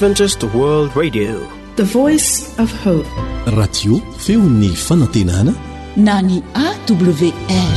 Adventist World Radio, the voice of hope. Radio feon'ny fanantenana na ny AWR.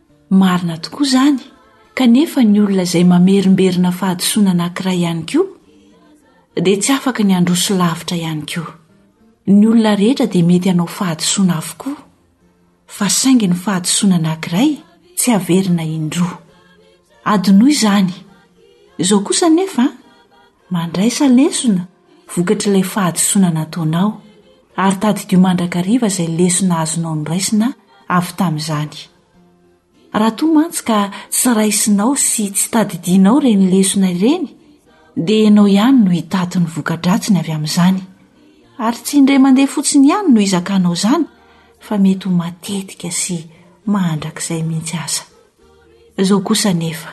Marina tokoa izany, kanefa ny olona izay mamerimberina fahadisoana anankiray ihany koa dia tsy afaka ny handroso lavitra ihany koa. Ny olona rehetra dia mety hanao fahadisoana avokoa, fa saingy ny fahadisoana anankiray tsy averina indroa. Adinoy izany. Izao kosa anefa an! Mandraisa lesona vokatr'ilay fahadisoana nataonao, ary tadidio mandrakariva izay lesona azonao noraisina avy tamin'izany. Raha toa mantsy ka tsy raisinao sy tsy tadidianao ireny lesona ireny, dia ianao ihany no hitaty ny voka-dratsiny avy amin'izany. Ary tsy indray mandeha fotsiny ihany no hizakanao izany, fa mety ho matetika sy mandrakizay mihitsy aza. Izao kosa anefa,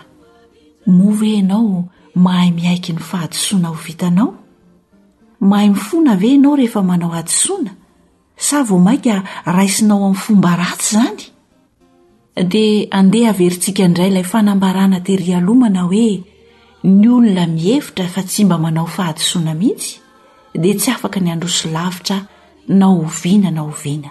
moa ve ianao mahay miaiky ny fahadisoana ho vitanao? Mahay mifona ve ianao rehefa manao hadisoana, sa vao mainka raisinao amin'ny fomba ratsy izany? Dia andeha haverintsika indray ilay fanambarana tery aloha manao hoe ny olona mihevitra fa tsy mba manao fahadisoana mihitsy dia tsy afaka ny handroso lavitra na oviana na oviana.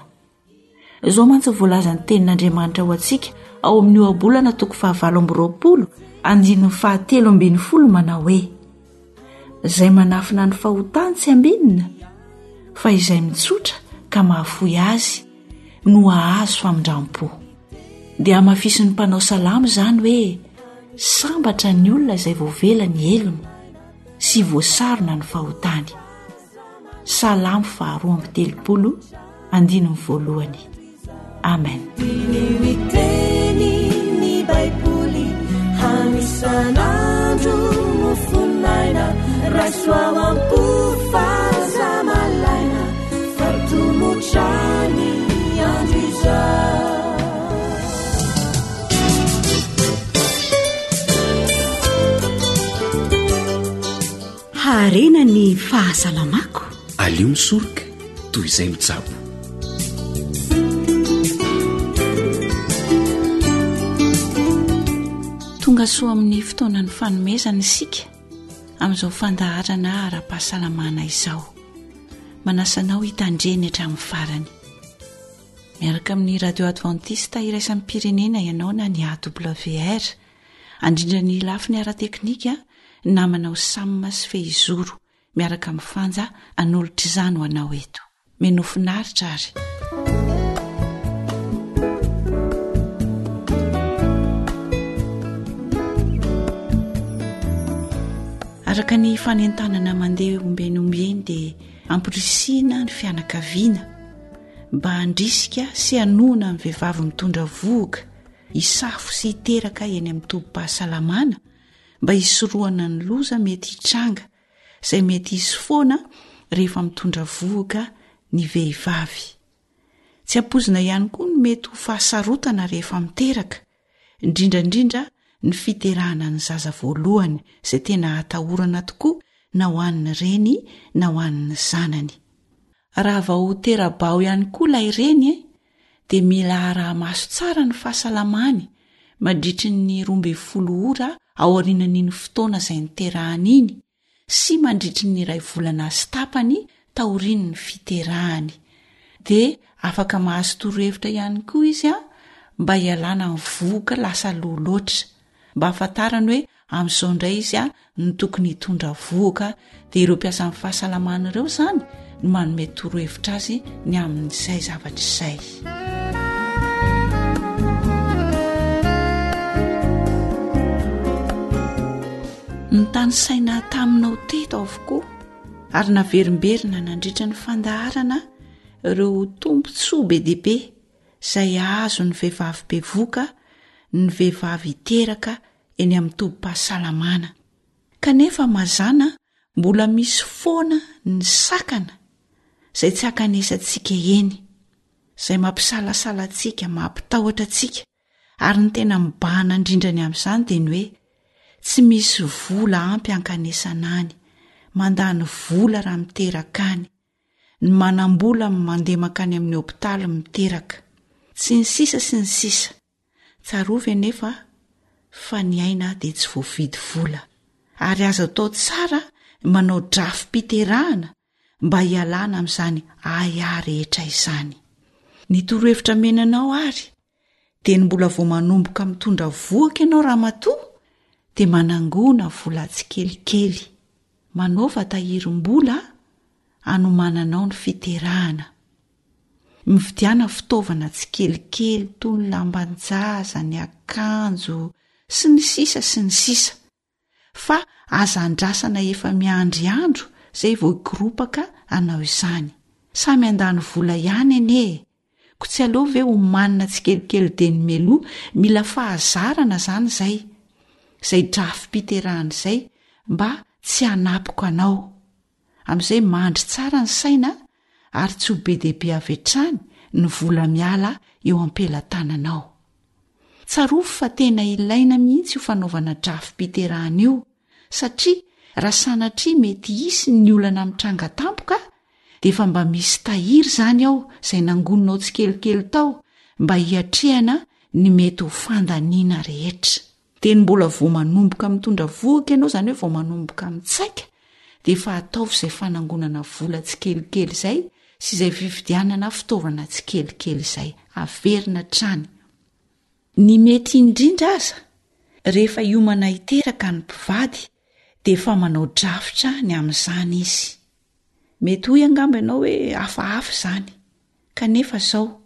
Izao mantsy voalaza ny tenin'Andriamanitra ho antsika ao amin'ny ohabolana toko fahavalo amby roapolo andininy fahatelo ambin'ny folo manao hoe izay manafina ny fahotany tsy ambinina fa izay mitsotra ka mahafoy azy no hahazo famindram-po. dia hamafisin'ny mpanao salamo izany hoe sambatra ny olona izay voavela ny helony sy voasarona ny fahotany salamo faharoa amby telopolo andininy voalohany amen harena ny fahasalamako aleo misoroka toy izay mitsabo tonga soa amin'ny fotoanan'ny fanomezana isika amin'izao fandaharana ara-pahasalamana izao manasanao hitandreny hatramin'ny farany miaraka amin'ny radio advantista iraisan'ny pirenena ianao na ny awr andrindra ny lafi ny ara-teknika namanao samma sy fehizoro miaraka amin'ny fanja anolotra izany ho anao eto Mino finaritra ary. Araka ny fanentanana mandeha ombeny ombeny dia ampirisihina ny fianakaviana mba handrisika sy hanoana amin'ny vehivavy mitondra vohoka hisafo sy hiteraka eny amin'ny tobim-pahasalamana mba hisorohana ny loza mety hitranga izay mety hisy foana rehefa mitondra vohoka ny vehivavy. Tsy ampoizina ihany koa ny mety ho fahasarotana rehefa miteraka, indrindra indrindra ny fiterahana ny zaza voalohany izay tena atahorana tokoa na ho an'ny reny na ho an'ny zanany. Raha vao tera-bao ihany koa ilay reny dia mila araha-maso tsara ny fahasalamany mandritry ny roa ambin'ny folo ora aorianan'iny fotoana izay niterahany iny sy mandritry ny iray volana sy tapany taorian'ny fiterahany. Dia afaka mahazo torohevitra ihany koa izy mba hialana amin'ny vohoka lasa lo loatra. mba hahafantarany hoe amin'izao indray izy a ny tokony hitondra vohoka dia ireo mpiasan'ny fahasalamana ireo izany ny manome torohevitra azy ny amin'izay zavatra izay ny tany saina taminao teto avokoa ary naverimberina nandritra ny fandaharana ireo tombontsoa be diaibe izay hahazo ny vehivavy bevoka ny vehivavy hiteraka eny amin'ny tobim-pahasalamana. Kanefa mazàna mbola misy foana ny sakana izay tsy ankanesantsika eny, izay mampisalasala antsika, mampitahotra antsika, ary ny tena mibahana indrindra ny amin'izany dia ny hoe tsy misy vola ampy ankanesana any, mandany vola raha miteraka any, ny manam-bola amin'ny mandeha mankany amin'ny hopitaly miteraka, sy ny sisa sy ny sisa Tsarovy anefa fa ny aina dia tsy voavidy vola ary azo atao tsara ny manao drafi-piterahana mba hialana amin'izany ahiahy rehetra izany. Ny torohevitra menanao ary Dia ny mbola vao manomboka mitondra vohoka ianao ramatoa dia manangona vola tsikelikely. Manaova tahirim-bola hanomananao ny fiterahana. Mividiana fitaovana tsikelikely toy ny lamban-jaza, ny akanjo, sy ny sisa sy ny sisa. fa aza andrasana efa miandry andro zay vao hikoropaka hanao izany. Samy handany vola ihany anie e! ko tsy aleo ve homanina tsikelikely dia ny meloa mila fahazarana zany zay, zay drafi-piterahana izay mba tsy hanapoko anao. amin'izay mandry tsara ny saina ary tsy ho be dia be avy hatrany ny vola miala eo am-pelatananao. Tsarovy fa tena ilaina mihitsy io fanaovana drafi-piterahana io satria raha sanatria mety hisy ny olana mitranga tampoka dia efa mba misy tahiry izany ao izay nangoninao tsikelikely tao mba hiatrehana ny mety ho fandaniana rehetra. Dia ny mbola vao manomboka mitondra vohoka ianao, izany hoe vao manomboka mitsaika, dia efa ataovy izay fanangonana vola tsikelikely izay sy izay fividianana fitaovana tsikelikely izay. Averina hatrany. Ny mety indrindra aza, rehefa hiomana hiteraka ny mpivady, dia efa manao drafitra ny amin'izany izy. Mety hoy angamba ianao hoe hafahafa izany. Kanefa izao,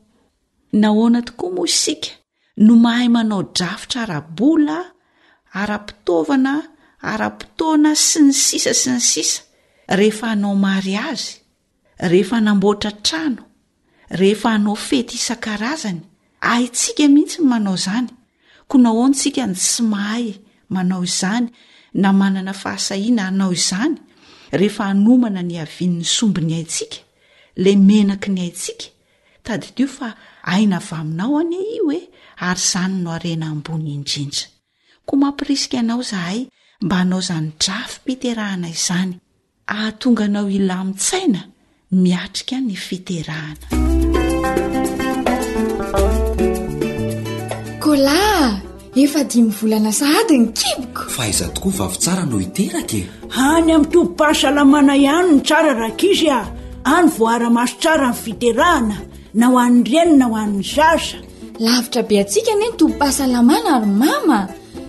nahoana tokoa moa isika no mahay manao drafitra ara-bola, ara-pitaovana, ara-potoana sy ny sisa sy ny sisa rehefa hanao mariazy, rehefa hanamboatra trano, rehefa hanao fety isan-karazany, haintsika mihitsy ny manao izany, koa nahoana isika no tsy mahay manao izany na manana fahasahiana hanao izany rehefa hanomana ny havian'ny sombin'ny aintsika, ilay menaky ny aintsika? Tadidio fa aina avy aminao anie io e ary izany no harena ambony indrindra. Koa mampirisika anao izahay mba hanao izany drafi-piterahana izany hahatonga anao hilamin-tsaina miatrika ny fiterahana. Kola! Efa dimy volana sahady ny kiboko. Fa aiza tokoa vavy tsara no hiteraka e? Any amin'ny tobim-pahasalamana ihany ny tsara rankizy a. Any vao ara-maso tsara ny fiterahana, na ho an'ny reny na ho an'ny zaza. Lavitra be antsika anie ny tobim-pahasalamana ary mama.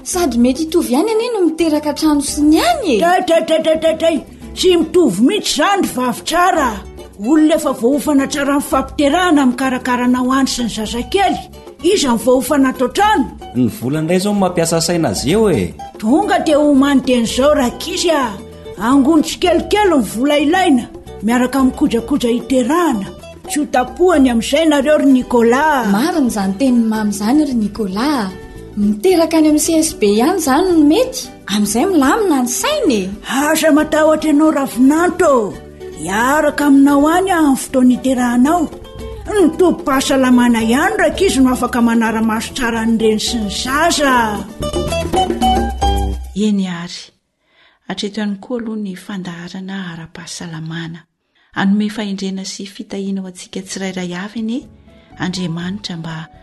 Sady mety hitovy ihany anie no miteraka trano sy ny any e. Tray tray tray tray tray tray. Tsy mitovy mihitsy izany ry vavy tsara. Olona efa voahofana tsara amin'ny fampiterahana mikarakara anao any sy ny zazakely. iza ny voaofana ato an-trano ny vola indray izao mampiasa saina azy eo e tonga dia homany teny izao rakisy a angony tsy kelikely ny vola ilaina miaraka amin'ny kojakoja hiterahana tsy ho tapohany amin'izay nareo ry nikola marina izany teniny mamy izany ry nikola miteraka any amin'ny csb ihany izany no mety amin'izay milamina ny saina e aza matahotra ianao ravinanto Hiaraka aminao any aho amin'ny fotoana hiterahanao. Ny tobim-pahasalamana ihany rankizy no afaka manara-maso tsara ny reny sy ny zaza. Eny ary, hatreto ihany koa aloha ny fandaharana ara-pahasalamana. Hanome fahendrena sy fitahiana ho antsika tsirairay avy anie Andriamanitra mba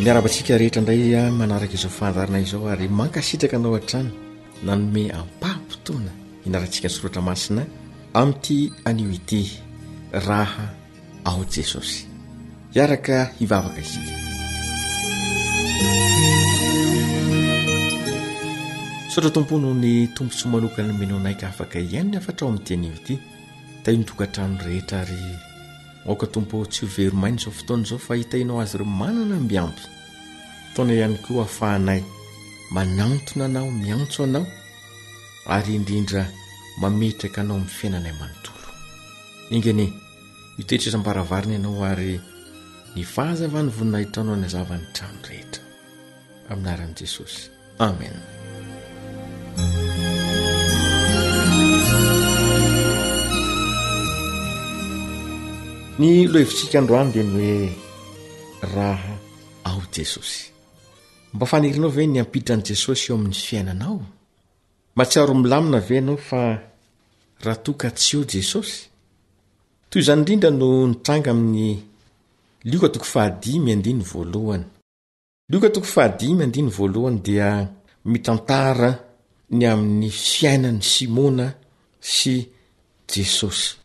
Miarahaba antsika rehetra indray manaraka izao fandarana izao ary mankasitraka anao hatrany nanome ampaham-potoana hinarantsika soratra masina amin'ity anio ity raha ao Jesosy. Hiaraka hivavaka isika. Sotra tompo noho ny tombontsoa manokana menao naika afaka hiainona afatra ao amin'ny teny ity. Tahin'ny tokantrano rehetra ary Aoka Tompo ô tsy ho very maina izao fotoana izao fa hita Ianao azy ireo manana mbiampy. Taona ihany koa ahafahanay manantona Anao, miantso Anao ary indrindra mametraka Anao amin'ny fiainanay manontolo. Enga anie io toetra isam-baravarana Ianao ary ny fahazavan'ny voninahitrao no hanazava ny trano rehetra. Amin'ny anaran'i Jesosy. Amen. Ny lohevitsika androany dia ny hoe raha ao Jesosy. Mba fanirinao ve ny ampitra an'i Jesosy eo amin'ny fiainanao? Matsiaro milamina ve ianao fa raha toa ka tsy eo Jesosy? Toy izany indrindra no nitranga amin'ny Lioka toko fahadimy andiny voalohany. Lioka toko fahadimy andiny voalohany dia mitantara ny amin'ny fiainan'i Simona sy Jesosy.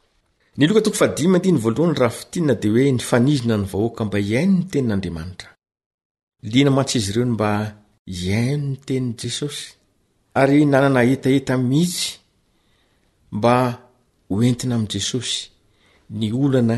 Ny Lioka toko fahadimy andiny voalohany raha fintinina dia hoe nifanizina ny vahoaka mba hihaino ny tenin'Andriamanitra. Liana mantsy izy ireo ny mba hihaino ny tenin'i Jesosy ary nanana hetaheta mihitsy mba ho entina amin'i Jesosy ny olana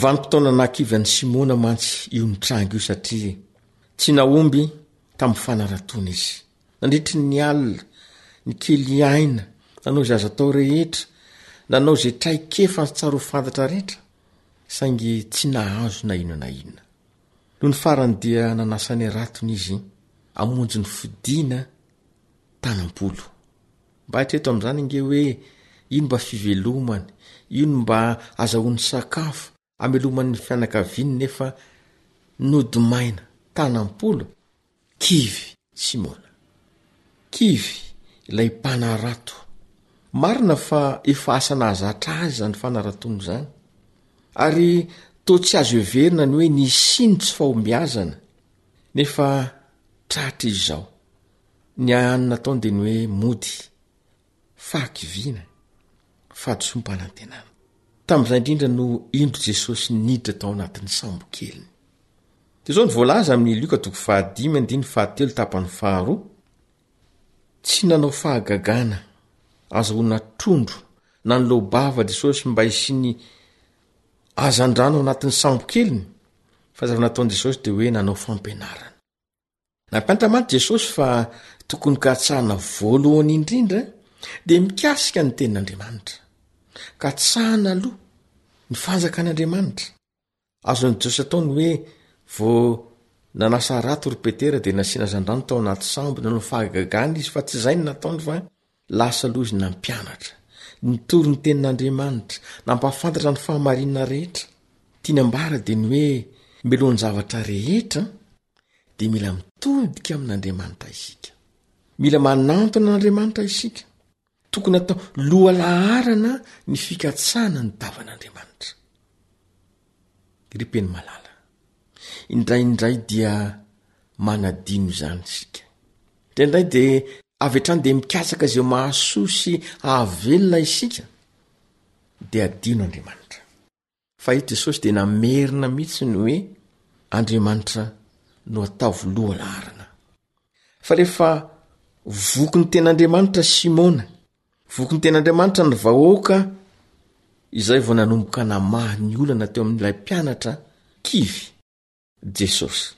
Vanim-potoana nahakivy an'i Simona mantsy io nitranga io satria tsy nahomby tamin'ny fanaratoana izy. Nandritry ny alina, ny kely aina, nanao izay azo atao rehetra, nanao izay traikefa sy tsara ho fantatra rehetra, saingy tsy nahazo na inona na inona. Nony farany dia nanasa ny haratony izy hamonjy ny fodiana tanam-polo. Mba hatreto amin'izany ange hoe ino mba fivelomany, ino mba azahoany sakafo, amelomany ny fianakaviany nefa nodimaina tanam-polo? Kivy Simona. Kivy ilay mpanarato. Marina fa efa asa nahazatra azy izany fanaratoana izany. Ary toa tsy azo heverina ny hoe nisy ny tsy fahombiazana, nefa tratry izao. Ny hany nataony dia ny hoe mody, fahakiviana, fahadisoam-panantenana. Tamin'izay indrindra no indro Jesosy niditra tao anatin'ny sambokeliny. Dia izao no voalaza amin'i Lioka toko fahadimy andininy fahatelo tapany faharoa, Tsy nanao fahagagana, azahoana trondro, na ny loa-bava Jesosy mba hisian'ny hazandrano ao anatin'ny sambokeliny, fa zava-nataony Jesosy dia hoe nanao fampianarana. Nampianatra mantsy Jesosy fa tokony katsahana voalohany indrindra dia mikasika ny tenin'Andriamanitra. Katsahana aloha ny fanjakan'Andriamanitra. Azon'i Jesosy atao ny hoe vo nanasa rato ry Petera dia nasiana zan-drano tao anaty sambo nanao fahagagana izy fa tsy izay ny nataony fa Lasa aloha izy nampianatra, nitory ny Tenin'Andriamanitra, nampahafantatra ny fahamarinana rehetra. Ny tiany ambara dia ny hoe mialohan'ny zavatra rehetra dia mila mitodika amin'Andriamanitra isika. Mila manantona an'Andriamanitra isika. Tokony atao lohalaharana ny fikatsahana ny tavan'Andriamanitra. Ry Peny Malala, indraindray dia manadino izany isika. Indraindray dia avy hatrany dia mikatsaka izay mahasoa sy hahavelona isika, dia adino Andriamanitra. Fa i Jesosy dia namerina mihitsy ny hoe, Andriamanitra no ataovy loha laharana. Fa rehefa voky ny ten'Andriamanitra Simona, Voky ny tenin'Andriamanitra ny vahoaka izay vao nanomboka namaha ny olana teo amin'ilay mpianatra kivy, Jesosy.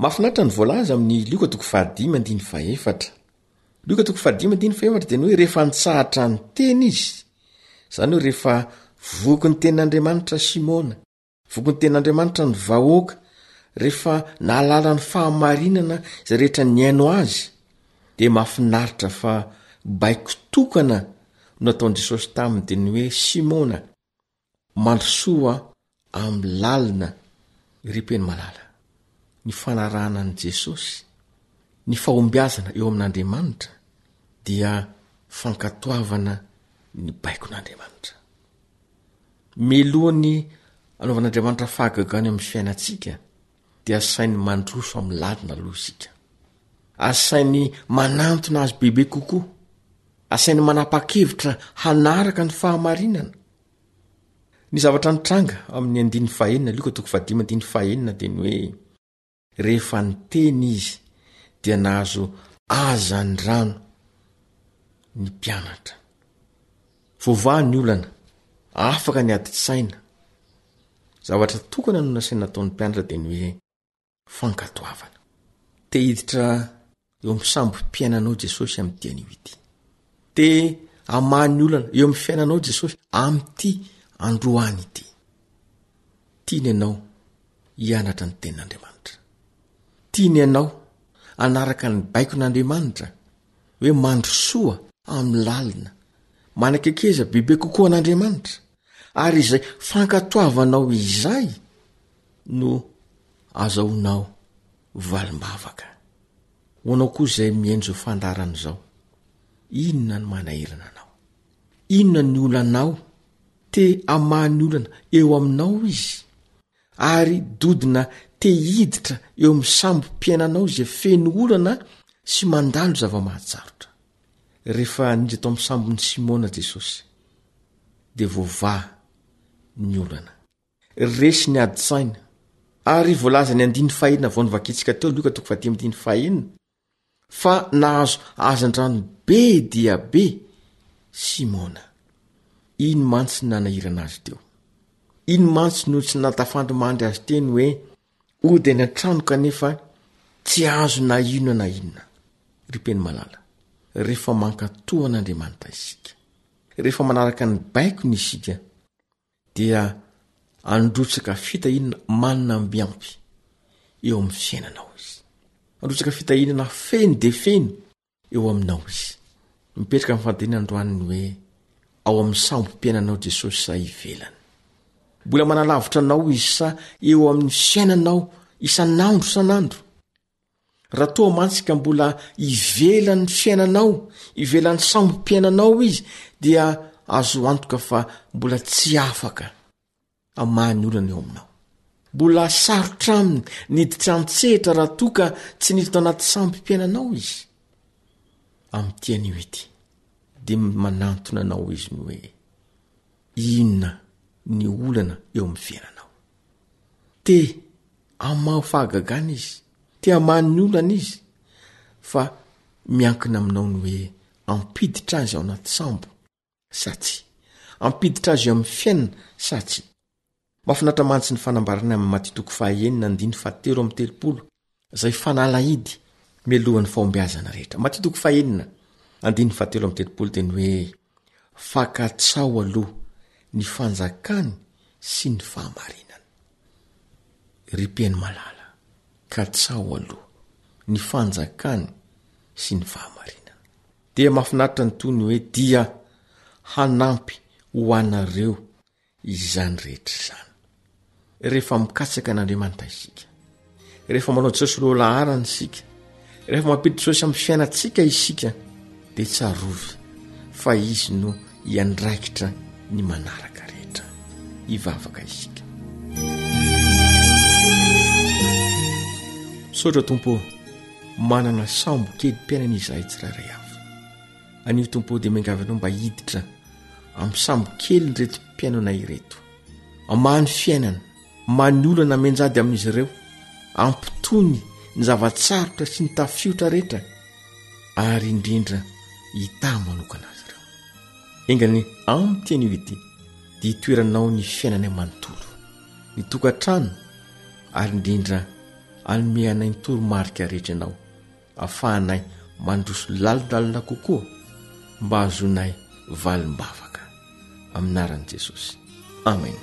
Mahafinaritra ny voalaza amin'ny Lioka toko fahadimy andiny fahefatra. Lioka toko fahadimy andiny fahefatra dia ny hoe rehefa nitsahatra ny teny izy, izany hoe rehefa voky ny tenin'Andriamanitra Simona. Vokin'ny tenin'Andriamanitra ny vahoaka rehefa nahalala ny fahamarinana izay rehetra niaino azy dia mafinaritra fa baiko tokana no ataon'i Jesosy taminy dia ny hoe Simona mandrosoa amin'ny lalina ripeny malala. Ny fanarahana an'i Jesosy, ny fahombiazana eo amin'Andriamanitra dia fankatoavana ny baikon'Andriamanitra. Mialohan'ny anaovan'Andriamanitra fahagagana eo amin'ny fiainantsika, dia asainy mandroso amin'ny lalina aloha isika. Asainy manantona azy bebe kokoa. Asainy manapa-kevitra hanaraka ny fahamarinana. Ny zavatra nitranga amin'ny andininy fahenina, Lioka toko fahadimy andininy fahenina, dia ny hoe, rehefa niteny izy dia nahazo hazandrano ny mpianatra. Voavaha ny olana, afaka ny adin-tsaina. Zavatra tokana no nasaina nataon'ny mpianatra dia ny hoe fankatoavana. Te hiditra Eo amin'ny sambo-piainanao Jesosy amin'ity anio ity. Te hamaha ny olana eo amin'ny fiainanao Jesosy amin'ity androany ity. Tiany ianao hianatra ny tenin'Andriamanitra. Tiany ianao anaraka ny baikon'Andriamanitra hoe mandrosoa amin'ny lalina, manakekeza bebe kokoa an'Andriamanitra ary izay fankatoavanao izay no azahoanao Valim-bavaka, Ho anao koa izay mihaino izao fandaharana izao, inona no manahirana anao? Inona ny olanao? Te hamaha ny olana eo aminao izy, ary dodona te hiditra eo amin'ny sambo-piainanao izay feno olana sy mandalo zava-mahatsarotra. Rehefa niditra tao amin'ny sambon'i Simona Jesosy, dia voavaha ny olana. Resy ny adin-tsaina. Ary voalazan'ny andininy fahenina vao novakintsika teo, Lioka toko fahatelo andininy fahenina, fa nahazo hazandrano be dia be Simona. Iny mantsy no nanahirana azy teo. Iny mantsy no tsy nahatafandry mandry azy teny hoe ody any an-trano kanefa tsy azo na inona na inona. Ry mpeny malala, rehefa mankatò an'Andriamanitra isika, rehefa manaraka ny baikony isika, dia androtsaka fitahiana manambiampy eo amin'ny fiainanao izy androtsaka fitahianana feno dia feno eo aminao izy mipetraka amin'ny fandiniana androaniny hoe ao amin'ny sambo-piainanao jesosy sa ivelany mbola manalavitra anao izy sa eo amin'ny fiainanao isan'andro san'andro Raha toa mantsy ka mbola ivelan'ny fiainanao, ivelan'ny sambo-piainanao izy, dia azoho antoka fa mbola tsy afaka amin'ny maha ny olana eo aminao. Mbola sarotra aminy niditra an-tsehatra raha toa ka tsy niditra anaty sambo-piainanao izy. Amin'ity anio ity, dia manantona anao izy ny hoe, Inona ny olana eo amin'ny fiainanao? Te hamaho fahagagana izy, te hamaha ny olana izy, fa miankina aminao ny hoe ampiditra azy ao anaty sambo sa tsia, ampiditra azy eo amin'ny fiainana sa tsia. Mahafinatra mantsy ny fanambarana amin'ny Matio toko faha enina andininy fahatelo amby telopolo Izay fanalahidy mialohan'ny fahombiazana rehetra. Matio toko fahenina, andininy fahatelo amin'ny telopolo dia ny hoe fakatsaho aloha ny fanjakany sy ny fahamarinany. Ry mpihaino malala, katsaho aloha ny fanjakany sy ny fahamarinany. Dia mahafinaritra ny toy ny hoe dia hanampy ho anareo izany rehetra izany. Rehefa mikatsaka an'Andriamanitra isika, rehefa manao Jesosy loha laharana isika, rehefa mampiditra Jesosy amin'ny fiainantsika isika, dia tsarovy fa izy no iandraikitra ny manaraka rehetra. Hivavaka isika. Misaotra Tompo, manana sambo kedim-piainana izahay tsirairay avy. anio tompo dia miangavanao mba hiditra amin'ny sambokeliny reto mpiainona ireto amany fiainana many olana menjady amin'izy ireo ampitony ny zava-tsarotra sy ny tafiotra rehetra ary indrindra hita manokana azy ireo engany amin'ny teny io ity dia itoeranao ny fiainana manontolo ny tokantrano ary indrindra anome anay ny toromarika rehetra ianao afahanay mandroso lalindalina kokoa mba hahazoanay valimbavaka amin'aran'i jesosy amen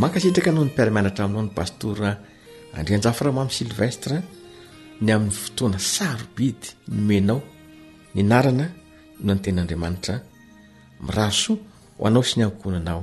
mankasitraka anao ny mpiaramianatra aminao ny pastora andrianjafiramamy sylvestre ny amin'ny fotoana sarobidy nomenao ny narana no ny ten'andriamanitra mirasoa ho anao sy ny ankohonanao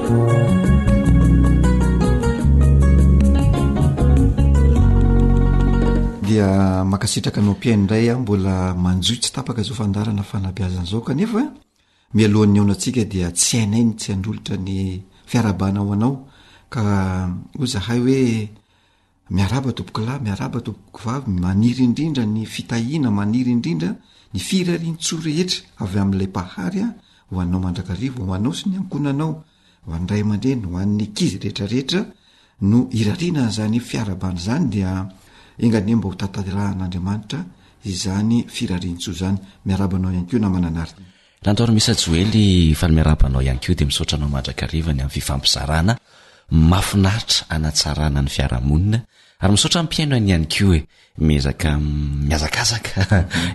dia makasitraka anao mpiaino indray a mbola manjoy tsy tapaka zao fandarana fanabiazana zao kanefa mialohan'ny aona antsika dia tsy hainay ny tsy androlotra ny fiarabana ao anao ka ho zahay hoe Miarahaba tompokolahy, miarahaba tompokovavy, maniry indrindra ny fitahiana, maniry indrindra ny firariantsoa rehetra avy amin'ilay Mpahary aho ho anao mandrakariva, ho anao sy ny ankohonanao, ho an'ny ray aman-dreny, ho an'ny ankizy rehetra rehetra no irariana an'izany fiarabana izany dia enga anie mba ho tantarahan'Andriamanitra izany firariantsoa izany. Miarahaba anao ihany koa namana Narda. Landor Missa Joely faly miarahaba anao ihany koa dia misaotra anao mandrakariva ny amin'ny fifampizarana mafinaritra anatsarana ny fiarahamonina ary misaotra amin'ny mpihaino any ihany koa e miezaka miazakazaka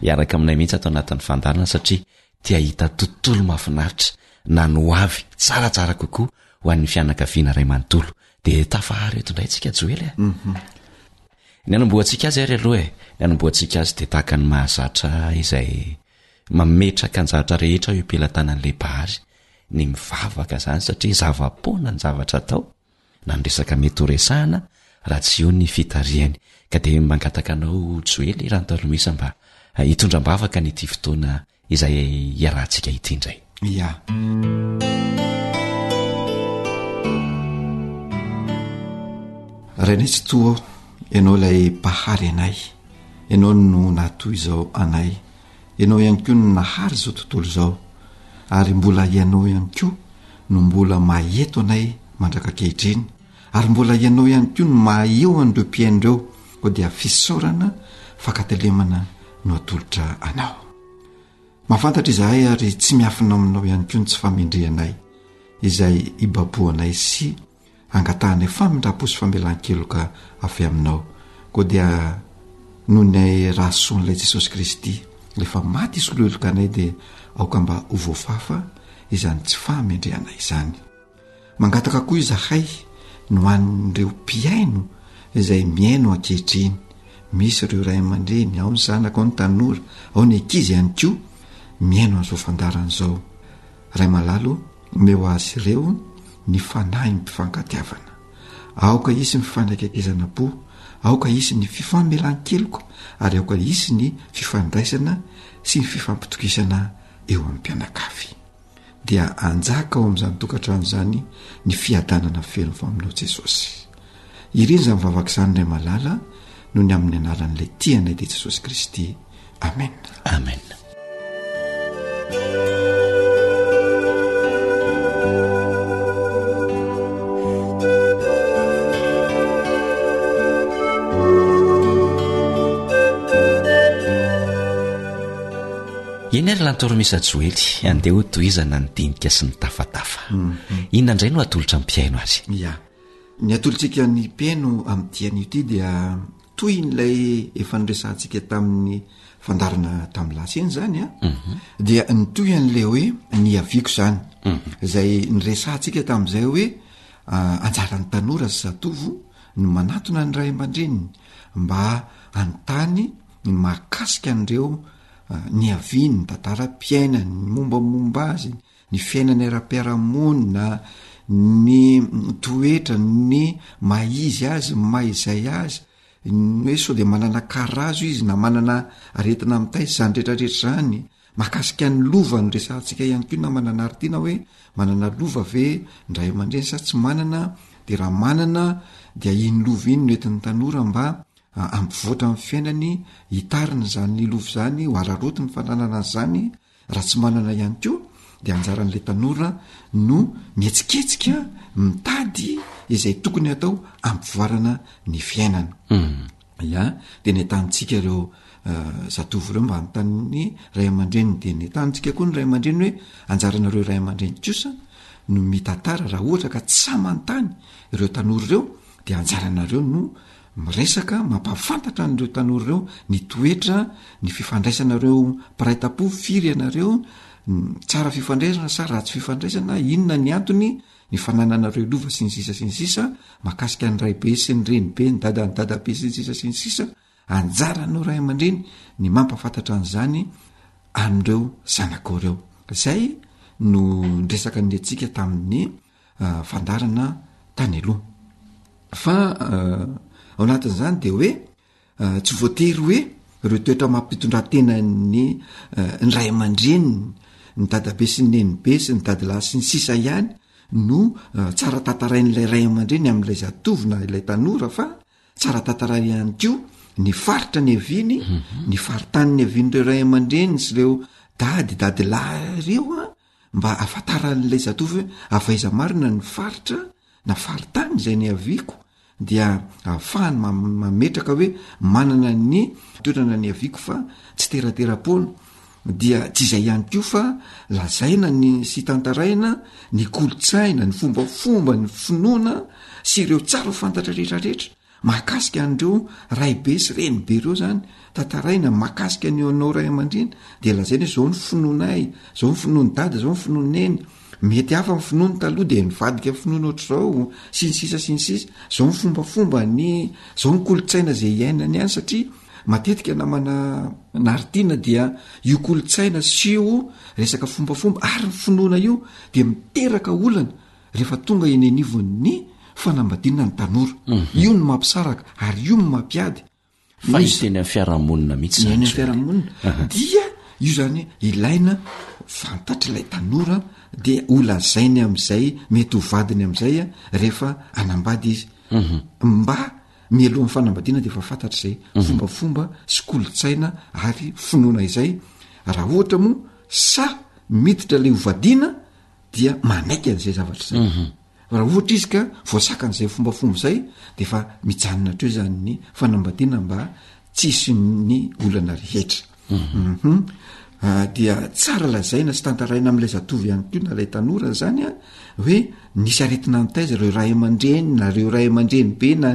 hiaraka aminay mihitsy ato anatin'ny fandaharana satria te hahita tontolo mafinaritra na ny ho avy tsaratsara kokoa ho an'ny fianakaviana iray manontolo dia tafaharo eto indray tsika Joely e mhm. ny anombohantsika azy ary aloha e ny anombohantsika azy dia tahaka ny mahazatra izay Mametraka an-jatra rehetra eo am-pelatanan'ilay Bahaly ny mivavaka izany satria zava-poana ny zavatra atao na ny resaka mety ho resahana raha tsy eo ny fitarihany. Ka dia mangataka anao Joely Rantalomisa mba hitondra am-bavaka an'ity fotoana izay iarahantsika ity indray. Ia. Rainitsy toa ianao ilay Mpahary anay. Ianao no nahatoy izao anay, Ianao ihany koa no nahary izao tontolo izao, ary mbola Ianao ihany koa no mbola maha eto anay mandraka ankehitriny, ary mbola Ianao ihany koa no maha eo an'ireo mpihaino ireo, koa dia fisaorana, fankatelemana no atolotra Anao. Mahafantatra izahay ary tsy miafina aminao ihany koa ny tsy famendrehanay izay ibaboanay sy. Angatahanay famindram-po sy famelan-keloka avy Aminao, koa dia noho ny Rahasoan'Ilay Jesosy Kristy, rehefa maty hisolo heloka anay, dia aoka mba ho voafafa izany tsy fahamendrehana izany. Mangataka koa izahay ny ho an'ireo mpihaino izay mihaino ankehitriny, misy ireo ray aman-dreny, ao ny zanaka, ao ny tanora, ao ny ankizy ihany koa, mihaino an'izao fandaharana izao. Ray malala o, omeo azy ireo ny fanahin'ny mpifankatiavana. Aoka hisy ny fifanekaikezana-po, aoka hisy ny fifamelan-keloka ary aoka hisy ny fifandraisana sy ny fifampitokisana eo amin'ny mpianakavy. Dia hanjaka ao amin'izany tokantrano izany ny fiadanana feno vao aminao Jesosy. Ireny izany vavaka izany indray malala no ny amin'ny anaran'ilay tia anay dia Jesosy Kristy. Amen. Amen. eny ary lantoromisa joely andeha ho tohizana ny dinika sy ny tafatafa mhm. inona indray no atolotra mpihaino ary Ny atolotsika ny mpino amin'ny dian'io ity dia tohin'ilay efa noresahantsika tamin'ny fandarina tamin'ny lasa iny izany a ah. mhm. dia nitohy an'ilay hoe ny haviako izany mhm. izay nyresahantsika tamin'izay hoe ah, anjaran'ny tanora sy zatovo ny manatona ny ray aman-dreniny mba anytany ny mahakasika an'ireo ah, ny haviany ny tantara-piainany ny mombamomba azy ny fiainany ara-piarahamonina, ny toetra, ny maha izy azy, ny maha izay azy, ny hoe sao dia manana karazo izy na manana aretina mitaiza, izany retraretra izany, mahakasika ny lova no resahantsika ihany koa namana anaritiana hoe manana lova ve ndray aman-dreny sa tsy manana dia raha manana dia iny lova iny no entin'ny tanora mba ampivoatra amin'ny fiainany hitarina izany lova izany ho araraoty ny fananana an'izany Raha tsy manana ihany koa dia anjaran'ilay tanora no mihetsiketsika mitady izay tokony atao ampivoarana ny fiainana. Ya, dia nentanintsika ireo zatovo ireo mba hanontany ray aman-dreniny, dia nentanintsika koa ny ray aman-dreny hoe anjaranareo ray aman-dreny kosa no mitantara raha ohatra ka tsy sahy manontany ireo tanora ireo dia anjaranareo no Miresaka mampahafantatra an'ireo tanora ireo ny toetra, ny fifandraisana ireo mpiray tampo, firy ianareo, tsara fifandraisana sa ratsy fifandraisana, inona ny antony, ny fanananareo lova sy ny sisa sy ny sisa, mahakasika ny raibe sy ny renibe, ny dada ny dadabe sy ny sisa sy ny sisa, anjaranao ray aman-dreny ny mampahafantatra an'izany an'ireo zanakao ireo. Izay no niresaka ny antsika tamin'ny fandaharana tany aloha fa ao anatin'izany de hoe tsy voatery hoe reo toetra mampitondrantena ny ny ray aman-dreniny ny dadabe sy ny nenibe sy ny dadilahy sy ny sisa ihany no tsara tantarain'ilay ray aman-dreny amin'ilay zatovina ilay tanora fa tsara tantaray ihany ko ny faritra ny aviany ny faritany ny avian'ireo ray aman-dreny sy reo dady dadilahy reo a Mba hahafantaran'ilay zatovo hoe avy aiza marina ny faritra na faritany izay niaviako dia ahafahany mametraka hoe manana ny toetrana niaviako fa tsy terateram-poana dia tsy izay ihany koa fa lazaina ny sy tantaraina ny kolontsaina ny fombafomba ny finoana sy ireo tsara fantatra rehetrarehetra Mahakasika an'ireo raibe sy renibe ireo izany, tantaraina mahakasika ny anao ray aman-dreny, dia lazaina hoe izao ny finoanay, izao ny finoan'i dada, izao ny finoan'i neny, mety hafa ny finoany taloha dia nivadika finoana ohatr'izao, sy ny sisa sy ny sisa. Izao ny fombafombany, izao ny kolontsaina izay iainany any satria matetika namana Naritina dia io kolontsaina sy io resaka fombafomba ary ny finoana io dia miteraka olana rehefa tonga eny anivon'ny fanambadiana ny tanora io no mampisaraka ary io no mampiady fa izy teny amin'ny fiarahamonina mihitsy zany any fiarahamonina dia io zany ilaina fantatry ilay tanora dia olazainy amin'izay mety ho vadiny amin'izay a rehefa anambady izy mhm. mba mialohan'ny fanambadiana dia efa fantatra izay mhm. fombafomba sy kolotsaina ary finoana izay raha ohatra moa sa miditra ilay hovadiana dia manaiky an'izay zavatra zay mhm. raha ohatra izy ka voasaka an'izay fombafomba zay de efa mijanona hatreo zany ny fanambadiana mba tsisy ny olana rehetra mhm. mhm. ah, dia tsara lazaina sy tantaraina am'ilay zatovy ihany ko na ilay tanora zany a hoe nisy aretina nytaiza reo ray aman-dreny na reo ray aman-dreny be na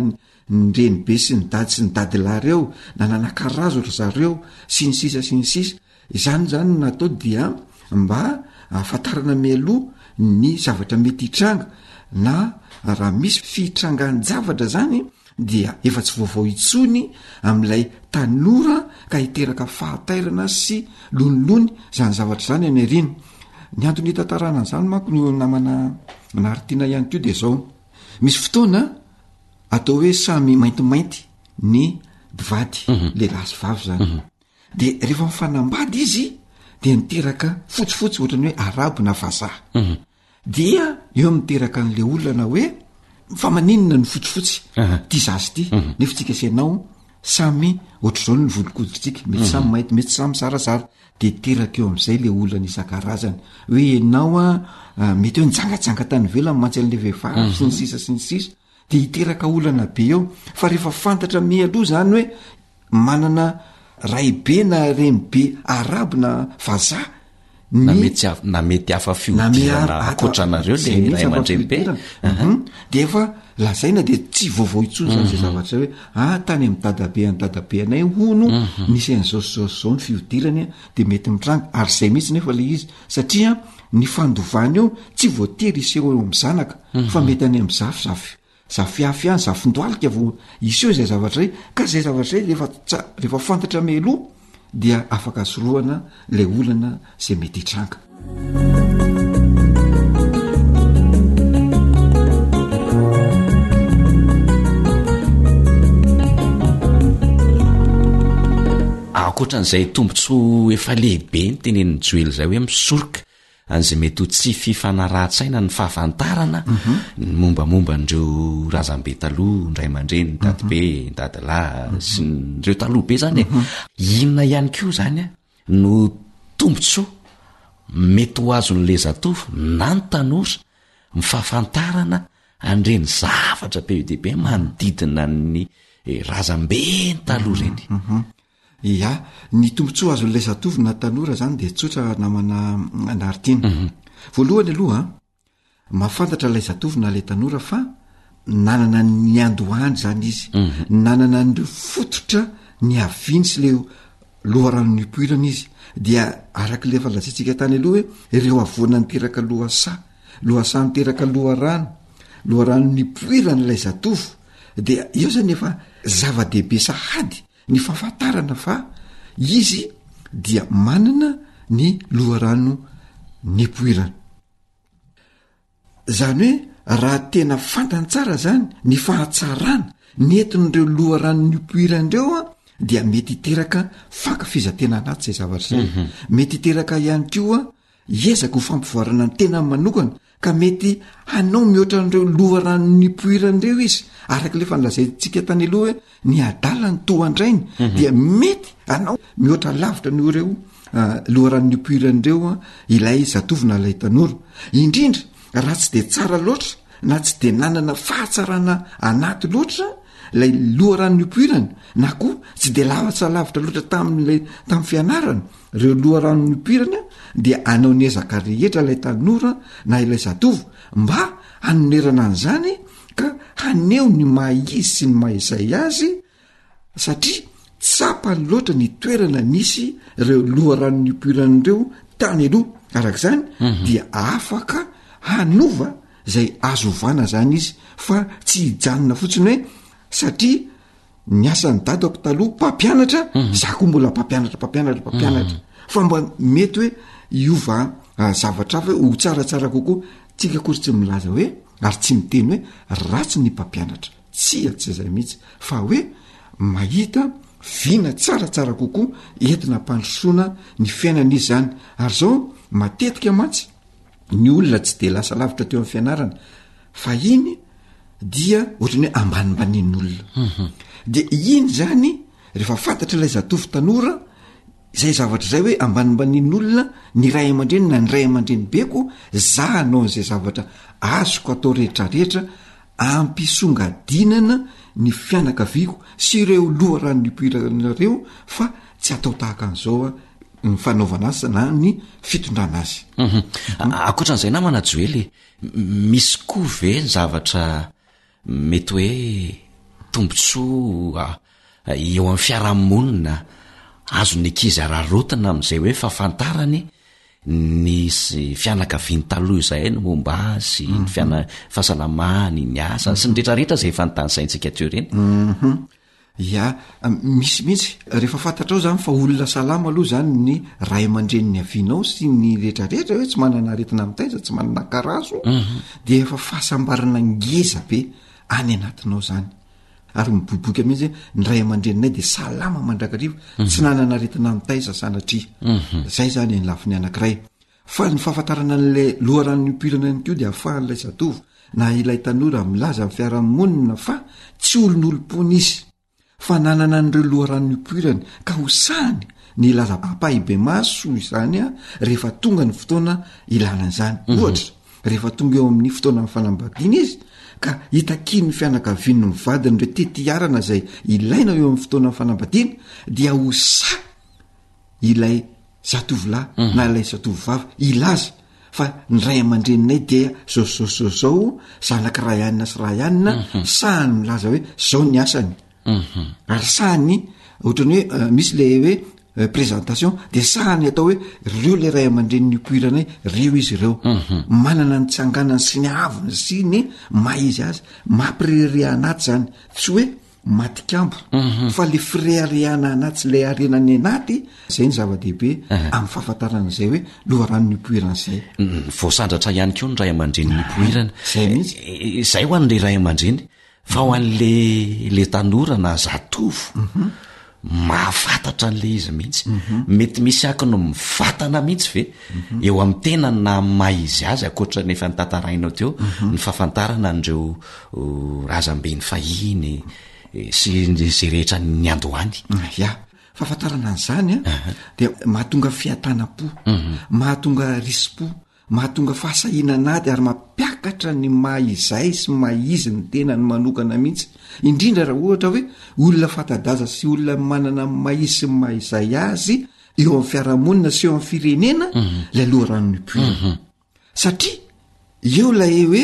nyreny be sy ny dady sy ny dadilahy reo na nanakarazo ry zareo sy ny sisa sy ny sisa Izany zany no natao dia mba ahafantarana mialoha ny zavatra mety hitranga na raha misy fitrangan-javatra zany dia efa tsy vaovao intsony amin'ilay tanora ka hiteraka fahatairana sy lonilony zany zavatra zany any aoriana. Ny antony hitantarana an'izany manko no namana Martina ihany koa dia zao, misy fotoana atao hoe samy maintimainty ny mpivady, lehilahy sy vavy zany. de rehefa mifanambady izy de miteraka fotsifotsy ohatrany hoe arabo na vazaha mhm. dia eo miteraka an'le olana hoe fa maninona ny fotsifotsy ty zasy ty mhm. nefa tsika senao samy ohatr'zao ny volonkoditsika mety mhm. samy maity mety samy zarazara de teraka eo am'izay le olana isan-karazany hoe enao a ah, mety hoe nijangajangatany velany mantsy an'le vehivavy sy ny sisa sy ny sisa dia hiteraka olana be eo fa rehefa fantatra mialoha izany hoe manana raibe na renibe arabo na vazaha na mety na mety hafa fihodirana ankoatra anareo le ray aman-drenybe mhm. dia efa lazaina dia tsy vaovao intsony zany zay mhm. zavatra hoe a ah, tany amin'ny dadabe any dadabe anay hono mhm. nisy an'izao sy zao sy zao ny fihodirany a dia mety mitranga ary izay mihitsy nefa le izy satria ny fandovana eo tsy voatery iseho eo amin'ny zanaka mhm. fa mety any amin'ny zafy zafy zafy afy any zafindoalika vo iseho izay zavatra zay ka zay zavatra zay rehefa tsa rehefa fantatra meloha dia afaka sorohana lay olana zay mety hitranga Ankoatran'izay tombontsoa efa lehibe notenenin'i Joel izay hoe misoroka an'izay mety ho tsy fifanarahan-tsaina ny fahafantarana mhm. ny mombamomba an'ireo razambe taloha ndray aman-dreny ny dadibe mhm. ny dadilahy mhm. sy nireo taloha be zany e inona ihany koa zany a no tombontsoa mety ho azon'le zatovo na ny tanora Ny fahafantarana an'ireny zavatra be dia be manodidina ny razamben taloha ireny. Uhum. Ia. Ny tombontsoa azon'ilay zatovo na tanora izany dia tsotra namana Nardine. Uhum. Voalohany aloha an, mahafantatra ilay zatovo na ilay tanora fa nanana ny niandohany izany izy. Uhum. Nanana an'ireo fototra niaviany sy ilay loharano nipoirana izy dia arak'ilay efa lazaintsika tany aloha hoe ireo avoana niteraka lohasaha lohasaha niteraka loharano loharano nipoirana ilay zatovo dia eo zany efa zava-dehibe sahady ny fahafantarana fa izy dia manana ny loharano nipoirana Izany hoe raha tena fantany tsara izany ny fahatsarana nentin'ireo loharano nipoirany ireo an, dia mety hiteraka fankafizan-tena anaty izay zavatra izay. Mety hiteraka ihany koa ezaka ho fampivoarana ny tenany manokana, ka mety hanao mihoatra an'ireo loharano nipoirany ireo izy, araka ilay fa nolazaintsika tany aloha hoe, Ny adala ny tohandrainy dia mety anao mihoatra lavitra ny oreo ah, loharano nipoiran'ireo ah, ilay zatovo na ilay tanora, indrindra raha tsy dia tsara loatra na tsy dia nanana fahatsarana anaty loatra ilay loharano nipoirany na koa tsy dia lavatsa lavitra loatra tamin'ilay tamin'ny fianarany ireo loharano nipoirany ah, dia anao ny ezaka rehetra ilay tanora na ilay zatovo mba hanonerana an'izany ka haneho ny maha izy sy ny maha izay azy satria tsapany loatra ny toerana nisy reo loharanon'ny poiran'ireo tany aloha araka izany mhm. dia afaka hanova zay azo ovana zany izy fa tsy hijanona fotsiny hoe satria ny asan'ny dadako taloha mpampianatra mhm. za koa mbola mpampianatra mpampianatra mpampianatra mhm. fa mba mety hoe iova ah, zavatra afa ho tsaratsara kokoa tsika kory tsy milaza hoe ary tsy miteny hoe ratsy ny mpampianatra tsy a tsy zay mihitsy fa hoe mahita vina tsaratsara kokoa entina ampandrosoana ny fiainana izy zany ary zao matetika mantsy ny olona tsy de lasa lavitra teo amn'ny fianarana fa iny dia ohatrany hoe ambanimbanin'olona de iny zany rehefa fantatra ilay zatovy tanora zay zavatra zay hoe ambanimbanin'olona ny ray aman-dreny na ny ray aman-dreny beko za hanao an'izay zavatra azoko atao rehetrarehetra ampisongadinana ny fianakaviako sy ireo loha rano nipoiranareo fa tsy atao tahaka an'izao a ny fanaovana asa na ny fitondrana azy mhm. akoatran'izay namana joely e. Misy koa ve ny zavatra mety hoe tombontsoa eo amin'ny fiarahamonina azon'ny ankizy araraotina amin'izay hoe fahafantarany ny fianakaviany taloha izay ny momba azy, ny mhm. fiana fahasalamany, ny asany sy ny retraretra izay efa notanisaintsika teo ireny. Mhm. Ia, misy mihitsy. Rehefa fantatrao izany fa olona salama aloha izany ny ray aman-drenin'ny havianao sy ny rehetrarehetra hoe tsy manana aretina amin'ny taiza, tsy manana karazo, mhm. dia efa fahasambarana ngeza be any anatinao izany. Ary miboiboika mihitsy hoe ny ray aman-dreninay dia salama mandrakariva, mhm. tsy nanana aretina amin'ny taiza sanatria. Mhm. Izay izany ny lafiny anankiray. Faly ny fahafantarana an'ilay loharano niompirana ihany koa dia ahafahan'ilay zatovo na ilay tanora milaza amin'ny fiarahamonina fa tsy olon'olom-pony izy, fa nanana an'ireo loharano niopoirany ka ho sahy ny hilaza ampahibemaso izany rehefa tonga ny fotoana ilana izany. Ohatra, rehefa tonga eo amin'ny fotoanan'ny fanambadiana izy ka hitakian'ny fianakavian'ny ny vadiny ireo tetiharana izay ilaina eo amin'ny fotoanan'ny fanambadiana dia ho sahy ilay zatovolahy na ilay zatovovavy hilaza fa ny ray aman-dreninay dia zao zao zao zao zanaka ray anina sy ray anina mhm. sahany milaza hoe zao ny asany mhm. ary sahany ohatrany hoe euh, misy le hoe euh, présentation de sahany atao hoe reo le ray aman-drenin'ny poiranay reo izy ireo mhm. manana ny tsanganany sy ny aviny sy ny maha izy azy mampiririry anaty zany tsy hoe matikambo fa le fireharehana anaty sy lay harena ny anaty zay ny zava-dehibe amin'ny fahafantarana zay hoe lovarano nipoirana zay voasandratra ihany ko ny ray aman-dreny nipoirana zay mihitsy zay ho an'le ray aman-dreny fa ho an'le le tanora na zatovo Mahafantatra an'ilay izy mihitsy. Mety misy akony mivatana mihitsy ve eo amin'ny tenany na amin'ny maha izy azy ankoatra ny efa notantarainao teo ny fahafantarana an'ireo oh, razambeny fahiny eh, sy izay rehetra niandohany. Ah, ya, fahafantarana an'izany an, dia mahatonga fiatanam-po, mahatonga risim-po, Mahatonga fahasahianana ady ary mampiakatra ny maha izay sy maha izy ny tenany manokana mihitsy, indrindra raha ohatra hoe olona fanta-daza sy olona manana ny maha izy sy ny maha izay azy eo amin'ny fiarahamonina sy eo amin'ny firenena ilay loharanon'ny mpino. Satria eo ilay hoe.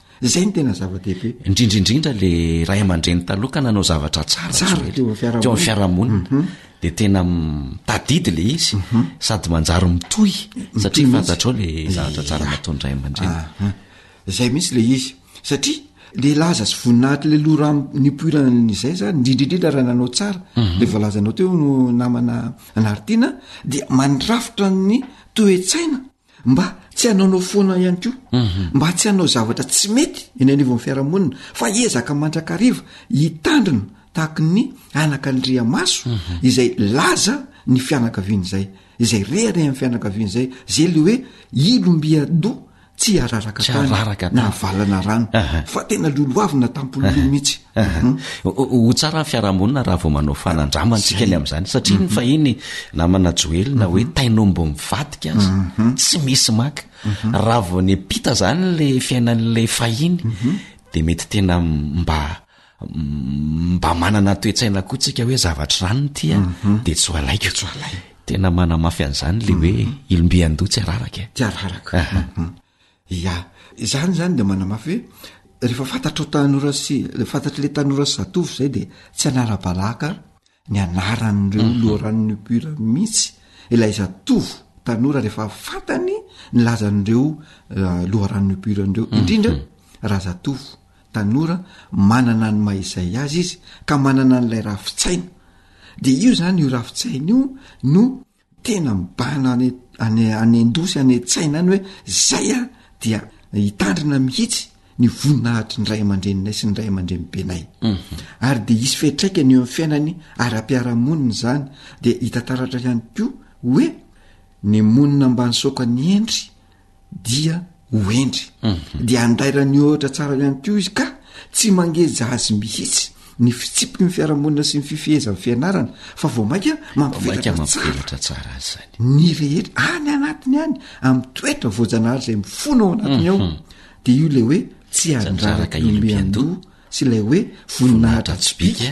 izay ny tena zava-dehibe indrindra indrindra le ray aman-dreny taloha ka nanao zavatra tsara tsara teo amin'ny fiarahamonina teo amin'ny fiarahamonina mhm. de tena mitadidy le izy mhm. sady manjary mitohy satria fantatrao le zavatra tsara nataony ray aman-dreny ah, ah. izay mihitsy le izy satria le laza sy voninahitry le loha rano nipoirana n'izay zany indrindrindrindra raha nanao tsara mhm. le voalazanao teo no namana anaritiana dia mandrafitra ny toetsaina Mba tsy hanaonao foana ihany koa. Mhm. Mba tsy hanao zavatra tsy mety eny anivon'ny fiarahamonina fa ezaka mandrakariva hitandrina tahaka ny anaka andria maso mhm. izay laza ny fianakaviana izay izay rehana amin'ny fianakaviana izay zay le hoe ilombiadoa tsy araraka tany na valana rano fa tena loloavina tampollou mihitsy Ahh. Ho tsara ny fiarahamonina raha vao manao fanandramana isika ny amin'izany satria ny fahiny namana Joely na hoe tain'omby mbo mivadika aza tsy misy maka. Raha vao niampita izany ilay fiainan'ilay fahiny dia mety tena mba mba manana toe-tsaina koa tsika hoe zavatr'irano ny ity an dia tsy ho alaiko. Tsy ho alaiko. Tena manamafy an'izany ilay hoe ilombian-doha tsy araraka e. Tsy araraka. Ahh. Ia. Izany izany dia manamafy hoe rehefa fantatrao tanora sy fantatr'ilay tanora sy zatovo izay dia tsy hanara-balaka ny anaran'ireo mhm. loharanon'ny opura mihitsy ilay zatovo tanora rehefa fantany ny lazan'ireo eh, loharanon'ny opura an'ireo mhm. indrindra raha zatovo tanora manana ny maizay azy izy ka manana an'ilay rafitsaina de io zany io rafitsaina io no Tena mibahana any any any an-doha sy any an-tsaina any hoe zay aho dia hitandrina mihitsy ny voninahitry ny ray aman-dreninay sy ny ray aman-drenibenay ary dia hisy fiatraikany eo amin'ny fiainany ara-piarahamonina izany dia hita taratra ihany koa hoe ny monina mba nisaoka ny hendry dia ho hendry mhm. dia andrairany ohatra tsara ihany ko izy ka tsy mangeja azy mihitsy ny fitsipiky ny fiarahamonina sy ny fifehezan'ny fianarana fa vao mainka mampivelatra tsara azy zany ny rehetra any anatiny any amin'ny toetra voajanahary izay mifona ao anatiny ao mhm. dia io lay hoe tsy andraraka iombeandoha sy ilay hoe voninahitra tsibika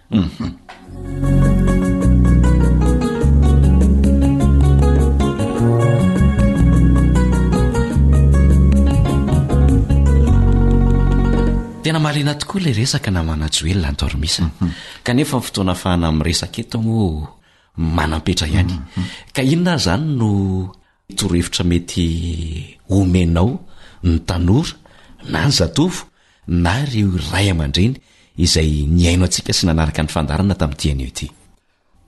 tena malina tokoa ilay resaka na manajoelona antormisa mhm. kanefa ny fotoana fahana min'ny resaka eto moa manampetra ihany mhm. ka inona zany no Torohevitra mety omenao ny tanora na ny zatovo na ireo ray aman-dreny izay nihaino antsika sy nanaraka ny fandaharana tamin'ity anio ity.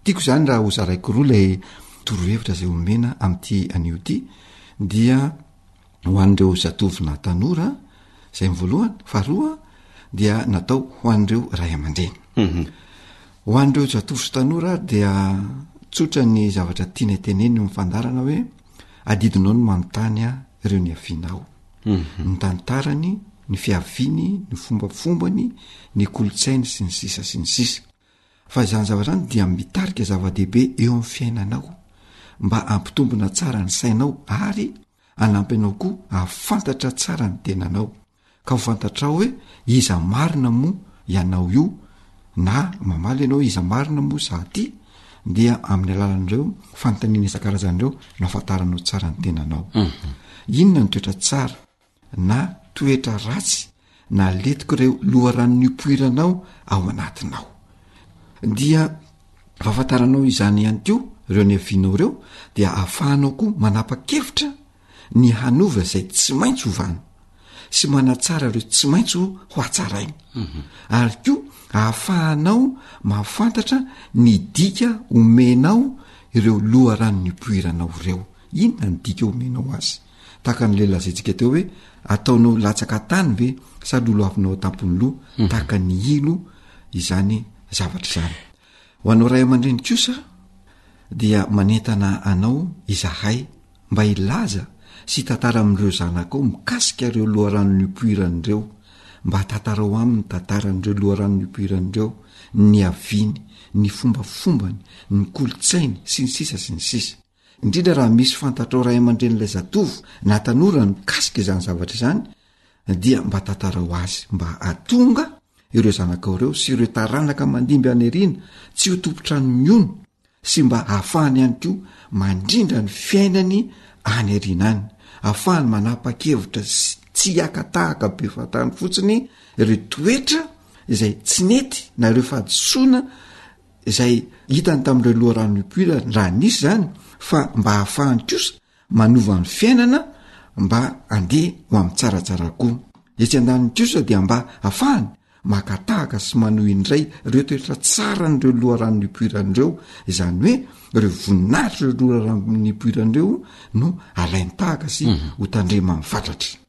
Tiako izany raha hozaraiko roa ilay torohevitra izay omena amin'ity anio ity dia ho an'ireo zatovo na tanora izay ny voalohany, faharoa dia natao ho an'ireo ray aman-dreny. Ho an'ireo zatovo sy tanora ary dia tsotra ny zavatra tianay tenenina eo amin'ny fandaharana hoe adidinao ny manontany ahy ireo niaviana aho. Mhm. Ny tantarany, ny fiaviany, ny fombafombany, ny kolontsainy sy ny sisa sy ny sisa. Fa izany zavatra izany dia mitarika zava-dehibe eo amin'ny fiainanao mba hampitombina tsara ny sainao ary hanampy anao koa hahafantatra tsara ny tenanao. Ka ho fantatrao hoe iza marina moa ianao io na mamaly ianao hoe iza marina moa za ty dia amin'ny alalan'ireo fanontaniana isan-karazany ireo no ahafantaranao tsara ny tenanao. Inona ny toetra tsara na toetra ratsy naletok'ireo loharano nipoiranao ao anatinao? Dia raha fantaranao izany ihany koa ireo niavianao ireo dia ahafahanao koa manapa-kevitra ny hanova izay tsy maintsy hovany sy manatsara ireo tsy maintsy ho hatsarainy mhm. ary koa ahafahanao mahafantatra ny dika omenao ireo loha rano ny poiranao ireo inona ny dika omenao azy tahaka an'la lazaintsika teo hoe ataonao latsaka tany ve sa loloavinao a-tampon'ny loha mhm. tahaka ny ilo izany zavatra izany Ho anao ray aman-dreny kosa dia manentana anao izahay mba hilaza sy hitantara amin'ireo zanakao mikasika ireo loharano nipoirany ireo, mba hatantarao aminy ny tantaran'ireo loharano nipoirany ireo, ny niaviany, ny fombafombany, ny kolontsainy, sy ny sisa sy ny sisa. indrindra raha misy fantatrao ray aman-drenyilay zatovo na tanora mikasika izany zavatra izany dia mba tantarao azy mba atonga ireo zanakao ireo sy ireo taranaka mandimby aneriana tsy ho tompotrano mihono sy mba hahafahany ihany koa mandrindra ny fiainany aneriana any hahafahany manapa-kevitra sy tsy hiakatahaka be fantany fotsiny ireo toetra izay tsy nety na ireo fahadisoana izay hitany tamin'ireo loharanon'io pull raha nisy izany fa mba hahafahany kosa manova ny fiainana mba handeha ho amin'ny tsaratsara koa etsy an-daniny kosa dia mba hahafahany maka tahaka sy manohy indray ireo toetra tsaran'ireo loharanon'io pull ireo izany hoe ireo voninahitra ireo loharanon'ny pull ireo no alainy tahaka sy mhm. ho tandrema ny fatratra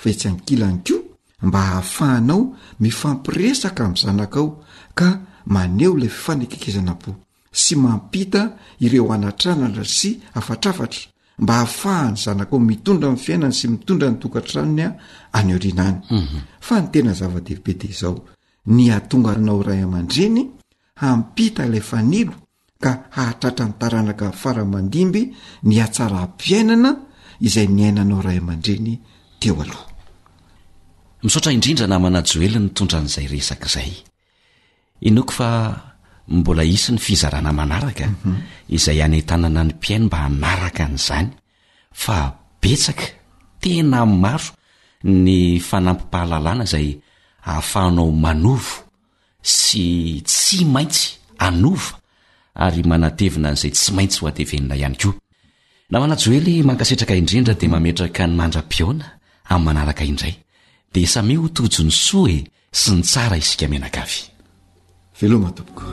fa etsy ankilany koa mba hahafahanao mifampiresaka amin'ny zanakao ka maneho ilay fifanekekezanam-po sy mampita ireo anatranana sy afatrafatra mba hahafahan'ny zanakao mitondra ny fiainany sy mitondra ny tokantranony a any aoriana any mhm. fa ny tena zava-dehibe de izao ny atonga anao ray aman-dreny hampita ilay fanilo ka hahatratra ny taranaka fara mandimby ny hatsaram-piainana izay niainanao ray aman-dreny teo aloha. Misaotra indrindra namana Joely nitondra an'izay resaka izay. Inoako fa mbola hisy ny fizarana manaraka mhm. izay hanentanana ny mpihaino mba hanaraka an'izany fa betsaka tena maro ny fanampim-pahalalana izay ahafahanao manovo sy tsy maintsy hanova ary manatevina an'izay tsy maintsy ho atevenina ihany koa. Namana Joely mankasitraka indrindra dia mametraka ny mandra-pihaona amin'ny manaraka indray. Dia samia ho tojo ny soa e sy ny tsara isika mianakavy. Veloma tompoko.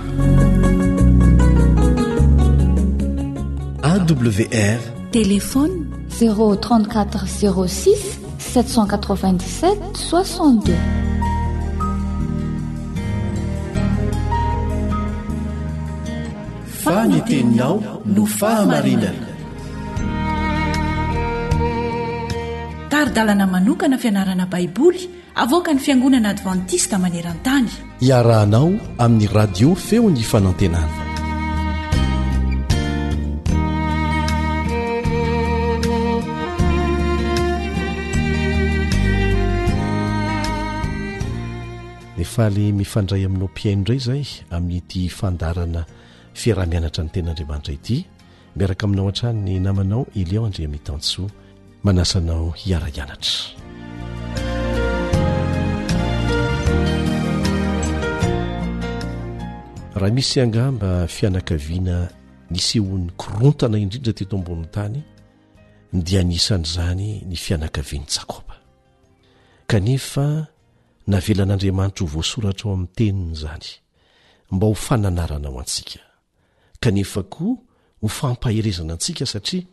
AWR. Téléphone 034 06 797 62 fa ny teninao no fahamarinana tari-dalana manokana fianarana baiboly avoaka ny fiangonana advantista maneran-tany Iarahanao amin'ny radio feo ny fanantenana. faly mifandray aminao mpihaino indray izay amin'ity fandarana fiaraha-mianatra ny ten'Andriamanitra ity Miaraka aminao hatrany ny namanao Elion Andriamitansoa manasa anao hiara-hianatra. Raha misy angamba fianakaviana nisehoan'ny korontana indrindra teto ambonin'ny tany dia anisan'izany ny fianakavian'i Jakoba. Kanefa navelan'Andriamanitra ho voasoratra ao amin'ny teniny izany mba ho fananarana ho antsika. kanefa koa ho fampaherezana antsika satria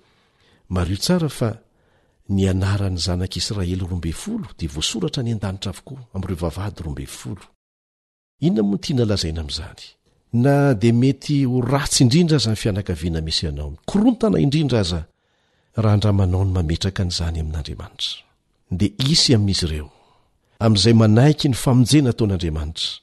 mariho tsara fa ny anaran'ny zanak'i Israely roa ambin'ny folo dia voasoratra any an-danitra avokoa amin'ireo vavahady roa ambin'ny folo. Inona moa no tiana lazaina amin'izany? Na dia mety ho ratsy indrindra aza ny fianakaviana misy anao, mikorontana indrindra aza raha andramanao ny mametraka an'izany amin'Andriamanitra, dia hisy amin'izy ireo, amin'izay manaiky ny famonjena ataon'Andriamanitra,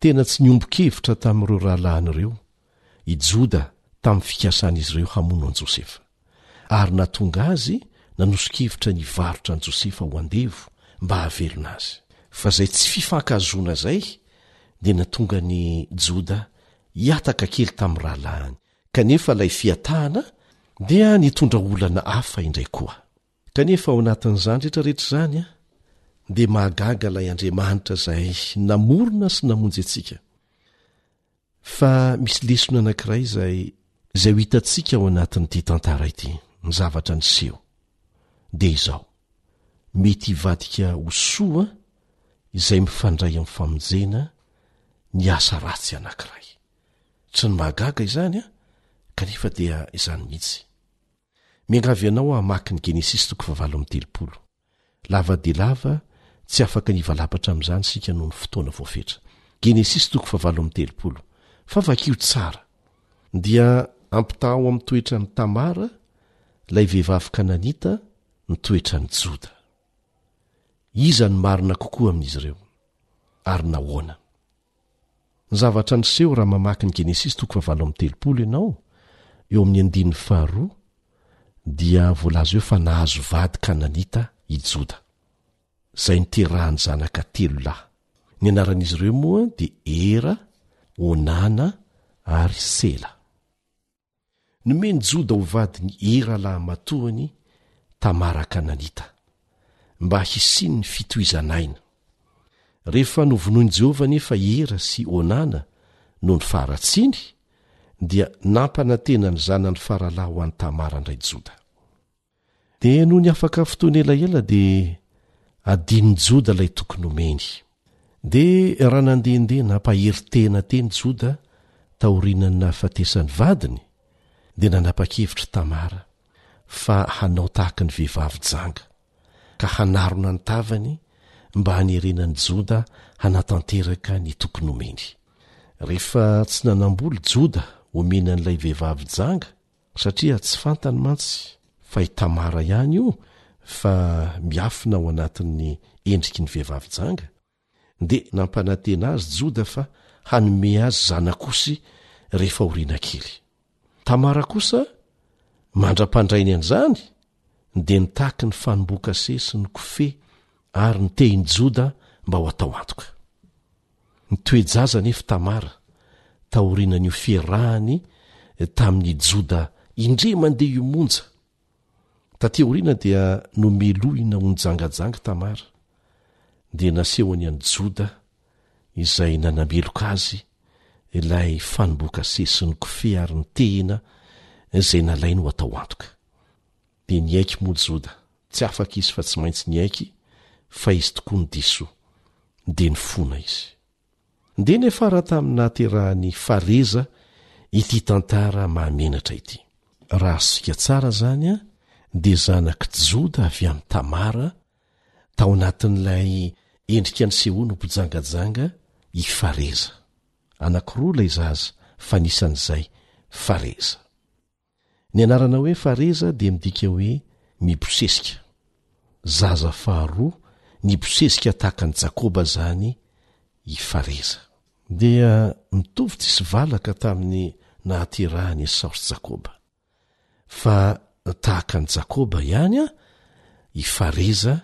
Tena tsy niombon-kevitra tamin'ireo rahalahiny ireo i Joda tamin'ny fikasan'izy ireo hamono an'i Josefa, ary nahatonga azy nanoso-kevitra ny hivarotra an'i Josefa ho andevo mba hahavelona azy. Fa izay tsy fifankahazoana izay dia nahatonga an'i Joda hihataka kely tamin'ny rahalahiny, kanefa ilay fihatahana dia nitondra olana hafa indray koa. Kanefa ao anatin'izany rehetra rehetra izany dia mahagaga ilay Andriamanitra izay namorona sy namonjy antsika. Fa misy lesona anankiray izay izay ho hitantsika ao anatin'ity tantara ity, ny zavatra niseho. Dia izao, mety hivadika ho soa izay mifandray amin'ny famonjena ny asa ratsy anankiray. Tsy ny mahagaga izany an, kanefa dia izany mihitsy. Miangavy ianao hamaky ny Genesisy toko fahavalo amby telopolo. Lava dia lava, tsy afaka ny hivalapatra amin'izany isika noho ny fotoana voafetra. Genesisy toko fahavalo amby telopolo. Fa vakio tsara. Dia ampitahaho amin'ny toetran'i Tamara, ilay vehivavy kananita, ny toetran'i Joda. Iza no marina kokoa amin'izy ireo? Ary nahoana? Ny zavatra niseho raha mamaky ny Genesisy toko fahavalo amby telopolo ianao, eo amin'ny andininy faharoa, dia voalaza eo fa nahazo vady kananita i Joda, izay niterahany zanaka telo lahy. Ny anaran'izy ireo moa dia Era, Onana ary Sela. Nomeny Joda ho vadiny i rahalahimatoany Tamara Kananita, mba hisian'ny fitohizan'aina. Rehefa novonoin'i Jehovah anefa i Ira sy Onana noho ny faharatsiany, dia nampanantena ny zanany faralahy ho an'i Tamara indray Joda. Dia noho ny afaka fotoana elaela dia adinon'i Joda ilay toky nomeny. Dia raha nandehandeha nampahery tena teny Joda taorianan'ny nahafatesan'ny vadiny dia nanapa-kevitra i Tamara fa hanao tahaka ny vehivavy janga, ka hanarona ny tavany mba hanerenan'i Joda hanatanteraka ny toky nomeny. Rehefa tsy nanam-bola i Joda omena an'ilay vehivavy janga, Satria tsy fantany mantsy fa i Tamara ihany io fa miafina ao anatin'ny endriky ny vehivavy janga, dia nampanantena azy Joda fa hanome azy zanak'osy rehefa aoriana kely. Tamara kosa mandra-pandrainy an'izany? dia nitaky ny fanombohan-kase sy ny kofehy ary nitehin'i Joda mba ho atao antoka. Nitoe-jaza anefa i Tamara taorianan'io fiarahany tamin'i Joda indray mandeha io monja. Tatỳ aoriana dia nomelohina ho nijangajanga i Tamara, dia nasehony an'i Joda izay nanameloka azy ilay fanombohan-kase sy ny kofehy ary ny tehina izay nalainy ho atao antoka. Dia niaiky moa Joda, tsy afaka izy fa tsy maintsy niaiky fa izy tokoa no diso. Dia nifona izy. Dia niafara tamin'ny nahaterahan'i Fareza ity tantara mahamenatra ity. Raha azontsika tsara izany dia zanak'i Joda avy amin'i Tamara, tao anatin'ilay endrika nisehoany ho mpijangajanga, i Fareza. Anankiroa ilay zaza fa anisan'izay Fareza. Ny anarana hoe Fareza dia midika hoe mibosesika. Zaza faharoa nibosesika tahaka an'i Jakoba izany i Fareza. Dia mitovy tsisy valaka tamin'ny nahaterahan'i Esao sy Jakoba. Fa tahaka an'i Jakoba ihany i Fareza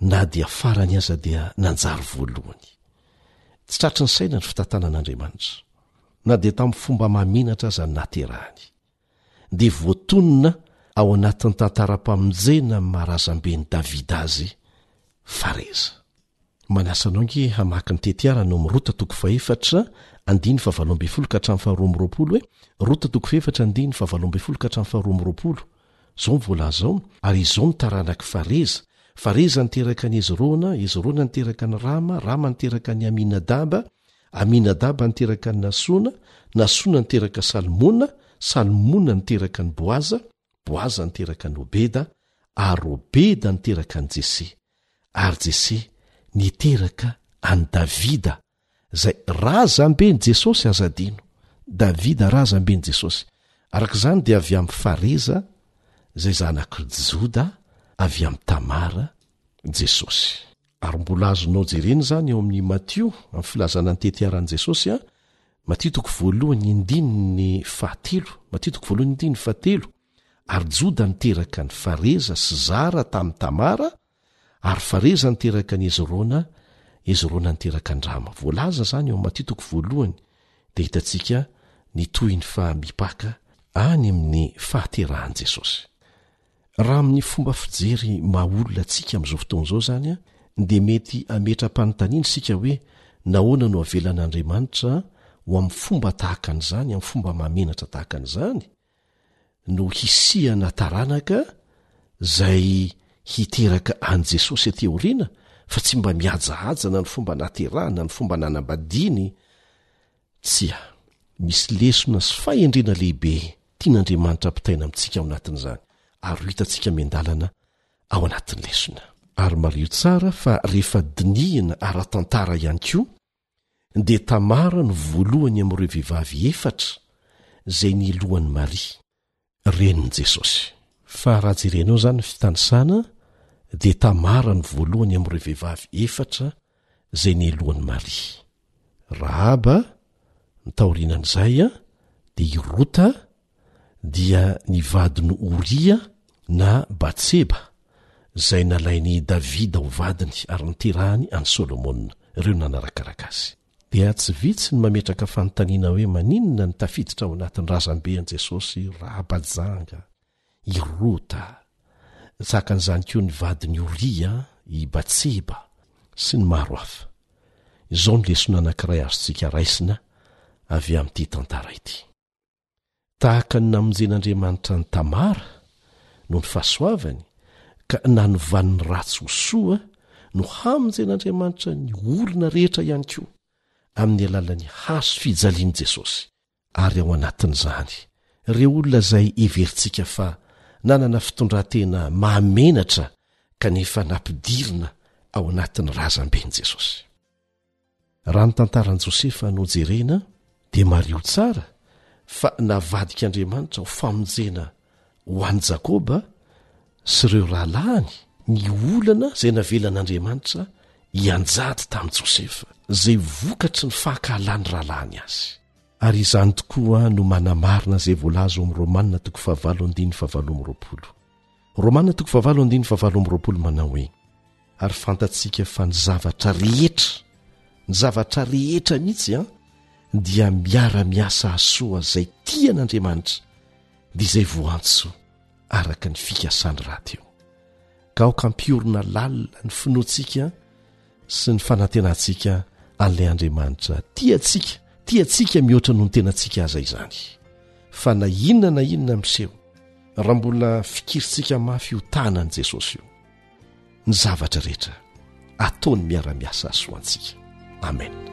na dia farany aza dia nanjary voalohany. Tsy tratry ny saina ny fitantanan'Andriamanitra. na dia tamin'ny fomba mahamenatra aza ny nahaterahany, dia voatonona ao anatin'ny tantaram-pamonjena ny maha razamben'i Davida azy, Fareza. Manasa anao ange hamaky ny tetiara no amin'ny Rota toko fahefatra andininy fahavalo ambin'ny folo ka hatramin'ny faharoa amby roapolo hoe, Rota toko fahefatra andininy fahavalo ambin'ny folo ka hatramin'ny faharoa amby roapolo. Izao no voalaza ao, Ary izao no taranak'i Fareza, Fareza niteraka an'i Hezrona, Hezrona niteraka an'i Rama, Rama niteraka an'i Aminadaba, Aminadaba niteraka an'i Nasona, Nasona niteraka Salmona, Salmona niteraka an'i Boaza, Boaza niteraka an'i Obeda, ary Obeda niteraka an'i Jese, ary Jese niteraka an'i Davida, izay razamben'i Jesosy, aza adino, Davida razamben'i Jesosy. Araka izany dia avy amin'i Fareza, izay zanak'i Joda, avy amin'i Tamara, Jesosy. Ary mbola azonao jerena izany ao amin'ny Matio amin'ny filazana ny tetiaran'i Jesosy, Matio toko voalohany indininy fahatelo, Matio toko voalohany indininy fahatelo, ary Joda niteraka an'i Fareza sy Zara tamin'i Tamara, ary Fareza niteraka an'i Hezrona, Hezrona niteraka an-dRama. Voalaza izany ao amin'ny Matio toko voalohany, dia hitantsika ny tohiny fa mipaka any amin'ny fahaterahan'i Jesosy. Raha amin'ny fomba fijery maha olona antsika amin'izao fotoana izao izany, dia mety hametra-panontaniana isika hoe nahoana no avelan'Andriamanitra ho amin'ny fomba tahaka an'izany, amin'ny fomba mahamenatra tahaka an'izany, no hisiana taranaka izay hiteraka an'i Jesosy aty aoriana fa tsy mba mihajahaja na ny fomba naterahany na ny fomba nanambadiany Tsia. Misy lesona sy fahendrena lehibe tian'Andriamanitra ampitaina amintsika ao anatin'izany, ary ho hitantsika miandalana ao anatin'ny lesona. Ary mariho tsara fa rehefa dinihina ara-tantara ihany koa, dia Tamara no voalohany amin'ireo vehivavy efatra izay nilohan'i Maria, renin'i Jesosy. Fa raha jerenao izany ny fitanisana dia Tamara no voalohany amin'ireo vehivavy efatra izay nelohan'i Maria. Rahaba, ny taorianan'izay, dia i Rota, dia ny vadin'i Oria na Batseba, izay nalain'i Davida ho vadiny ary niterahany an'i Solomona, ireo nanarakaraka azy. Dia tsy vitsy ny mametraka fanontaniana hoe maninona no tafiditra ao anatin'ny razambe an'i Jesosy Rahabajanga i Rota? Zaka an'izany koa ny vadin'i Oria i Batseba sy ny maro hafa. Izao ny lesona anankiray azontsika raisina avy amin'ity tantara ity. Tahaka ny namonjen'Andriamanitra an'i Tamara noho ny fahasoavany ka nanovany ny ratsy ho soa no hamonjen'Andriamanitra ny olona rehetra ihany koa amin'ny alalan'ny hazo fijalian'i Jesosy, ary ao anatin'izany ireo olona izay heverintsika fa nanana fitondran-tena mahamenatra kanefa nampidirina ao anatin'ny razamben'i Jesosy. Raha ny tantaran'i Josefa no jerena dia mariho tsara fa navadik'Andriamanitra ho famonjena ho an'i Jakoba sy ireo rahalahiny ny olana izay navelan'Andriamanitra hianjady tamin'i Josefa, izay vokatry ny fahakahalan'ny rahalahiny azy. Ary izany tokoa no manamarina izay voalaza ao amin'ny Romana toko fahavalo andininy fahavalo amby roapolo. Romana toko fahavalo andininy fahavalo amby roapolo manao hoe, Ary fantatsika fa ny zavatra rehetra, ny zavatra rehetra mihitsy an, dia miara-miasa hahasoa izay tia an'Andriamanitra, dia izay voantso araka ny fikasany rahateo. Ka aoka hampiorina lalina ny finoantsika sy ny fanantenantsika an'ilay Andriamanitra tia antsika, tia antsika mihoatra noho ny tenantsika aza izany. Fa na inona na inona miseho, raha mbola fikirintsika mafy io tahana an'i Jesosy io, ny zavatra rehetra ataony miara-miasa hahasoa antsika. Amena.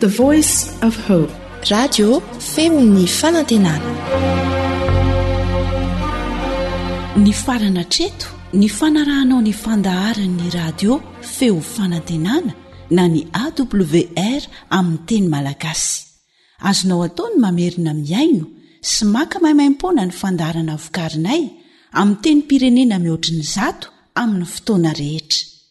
The Voice of Hope. Radio feon'ny fanantenana. Nifarana hatreto ny fanarahanao ny fandaharan'ny radio feo fanantenana na ny AWR amin'ny teny malagasy. Azonao atao ny mamerina mihaino sy maka maimaim-poana ny fandaharana vokarinay amin'ny tenim-pirenena mihoatry ny zato amin'ny fotoana rehetra.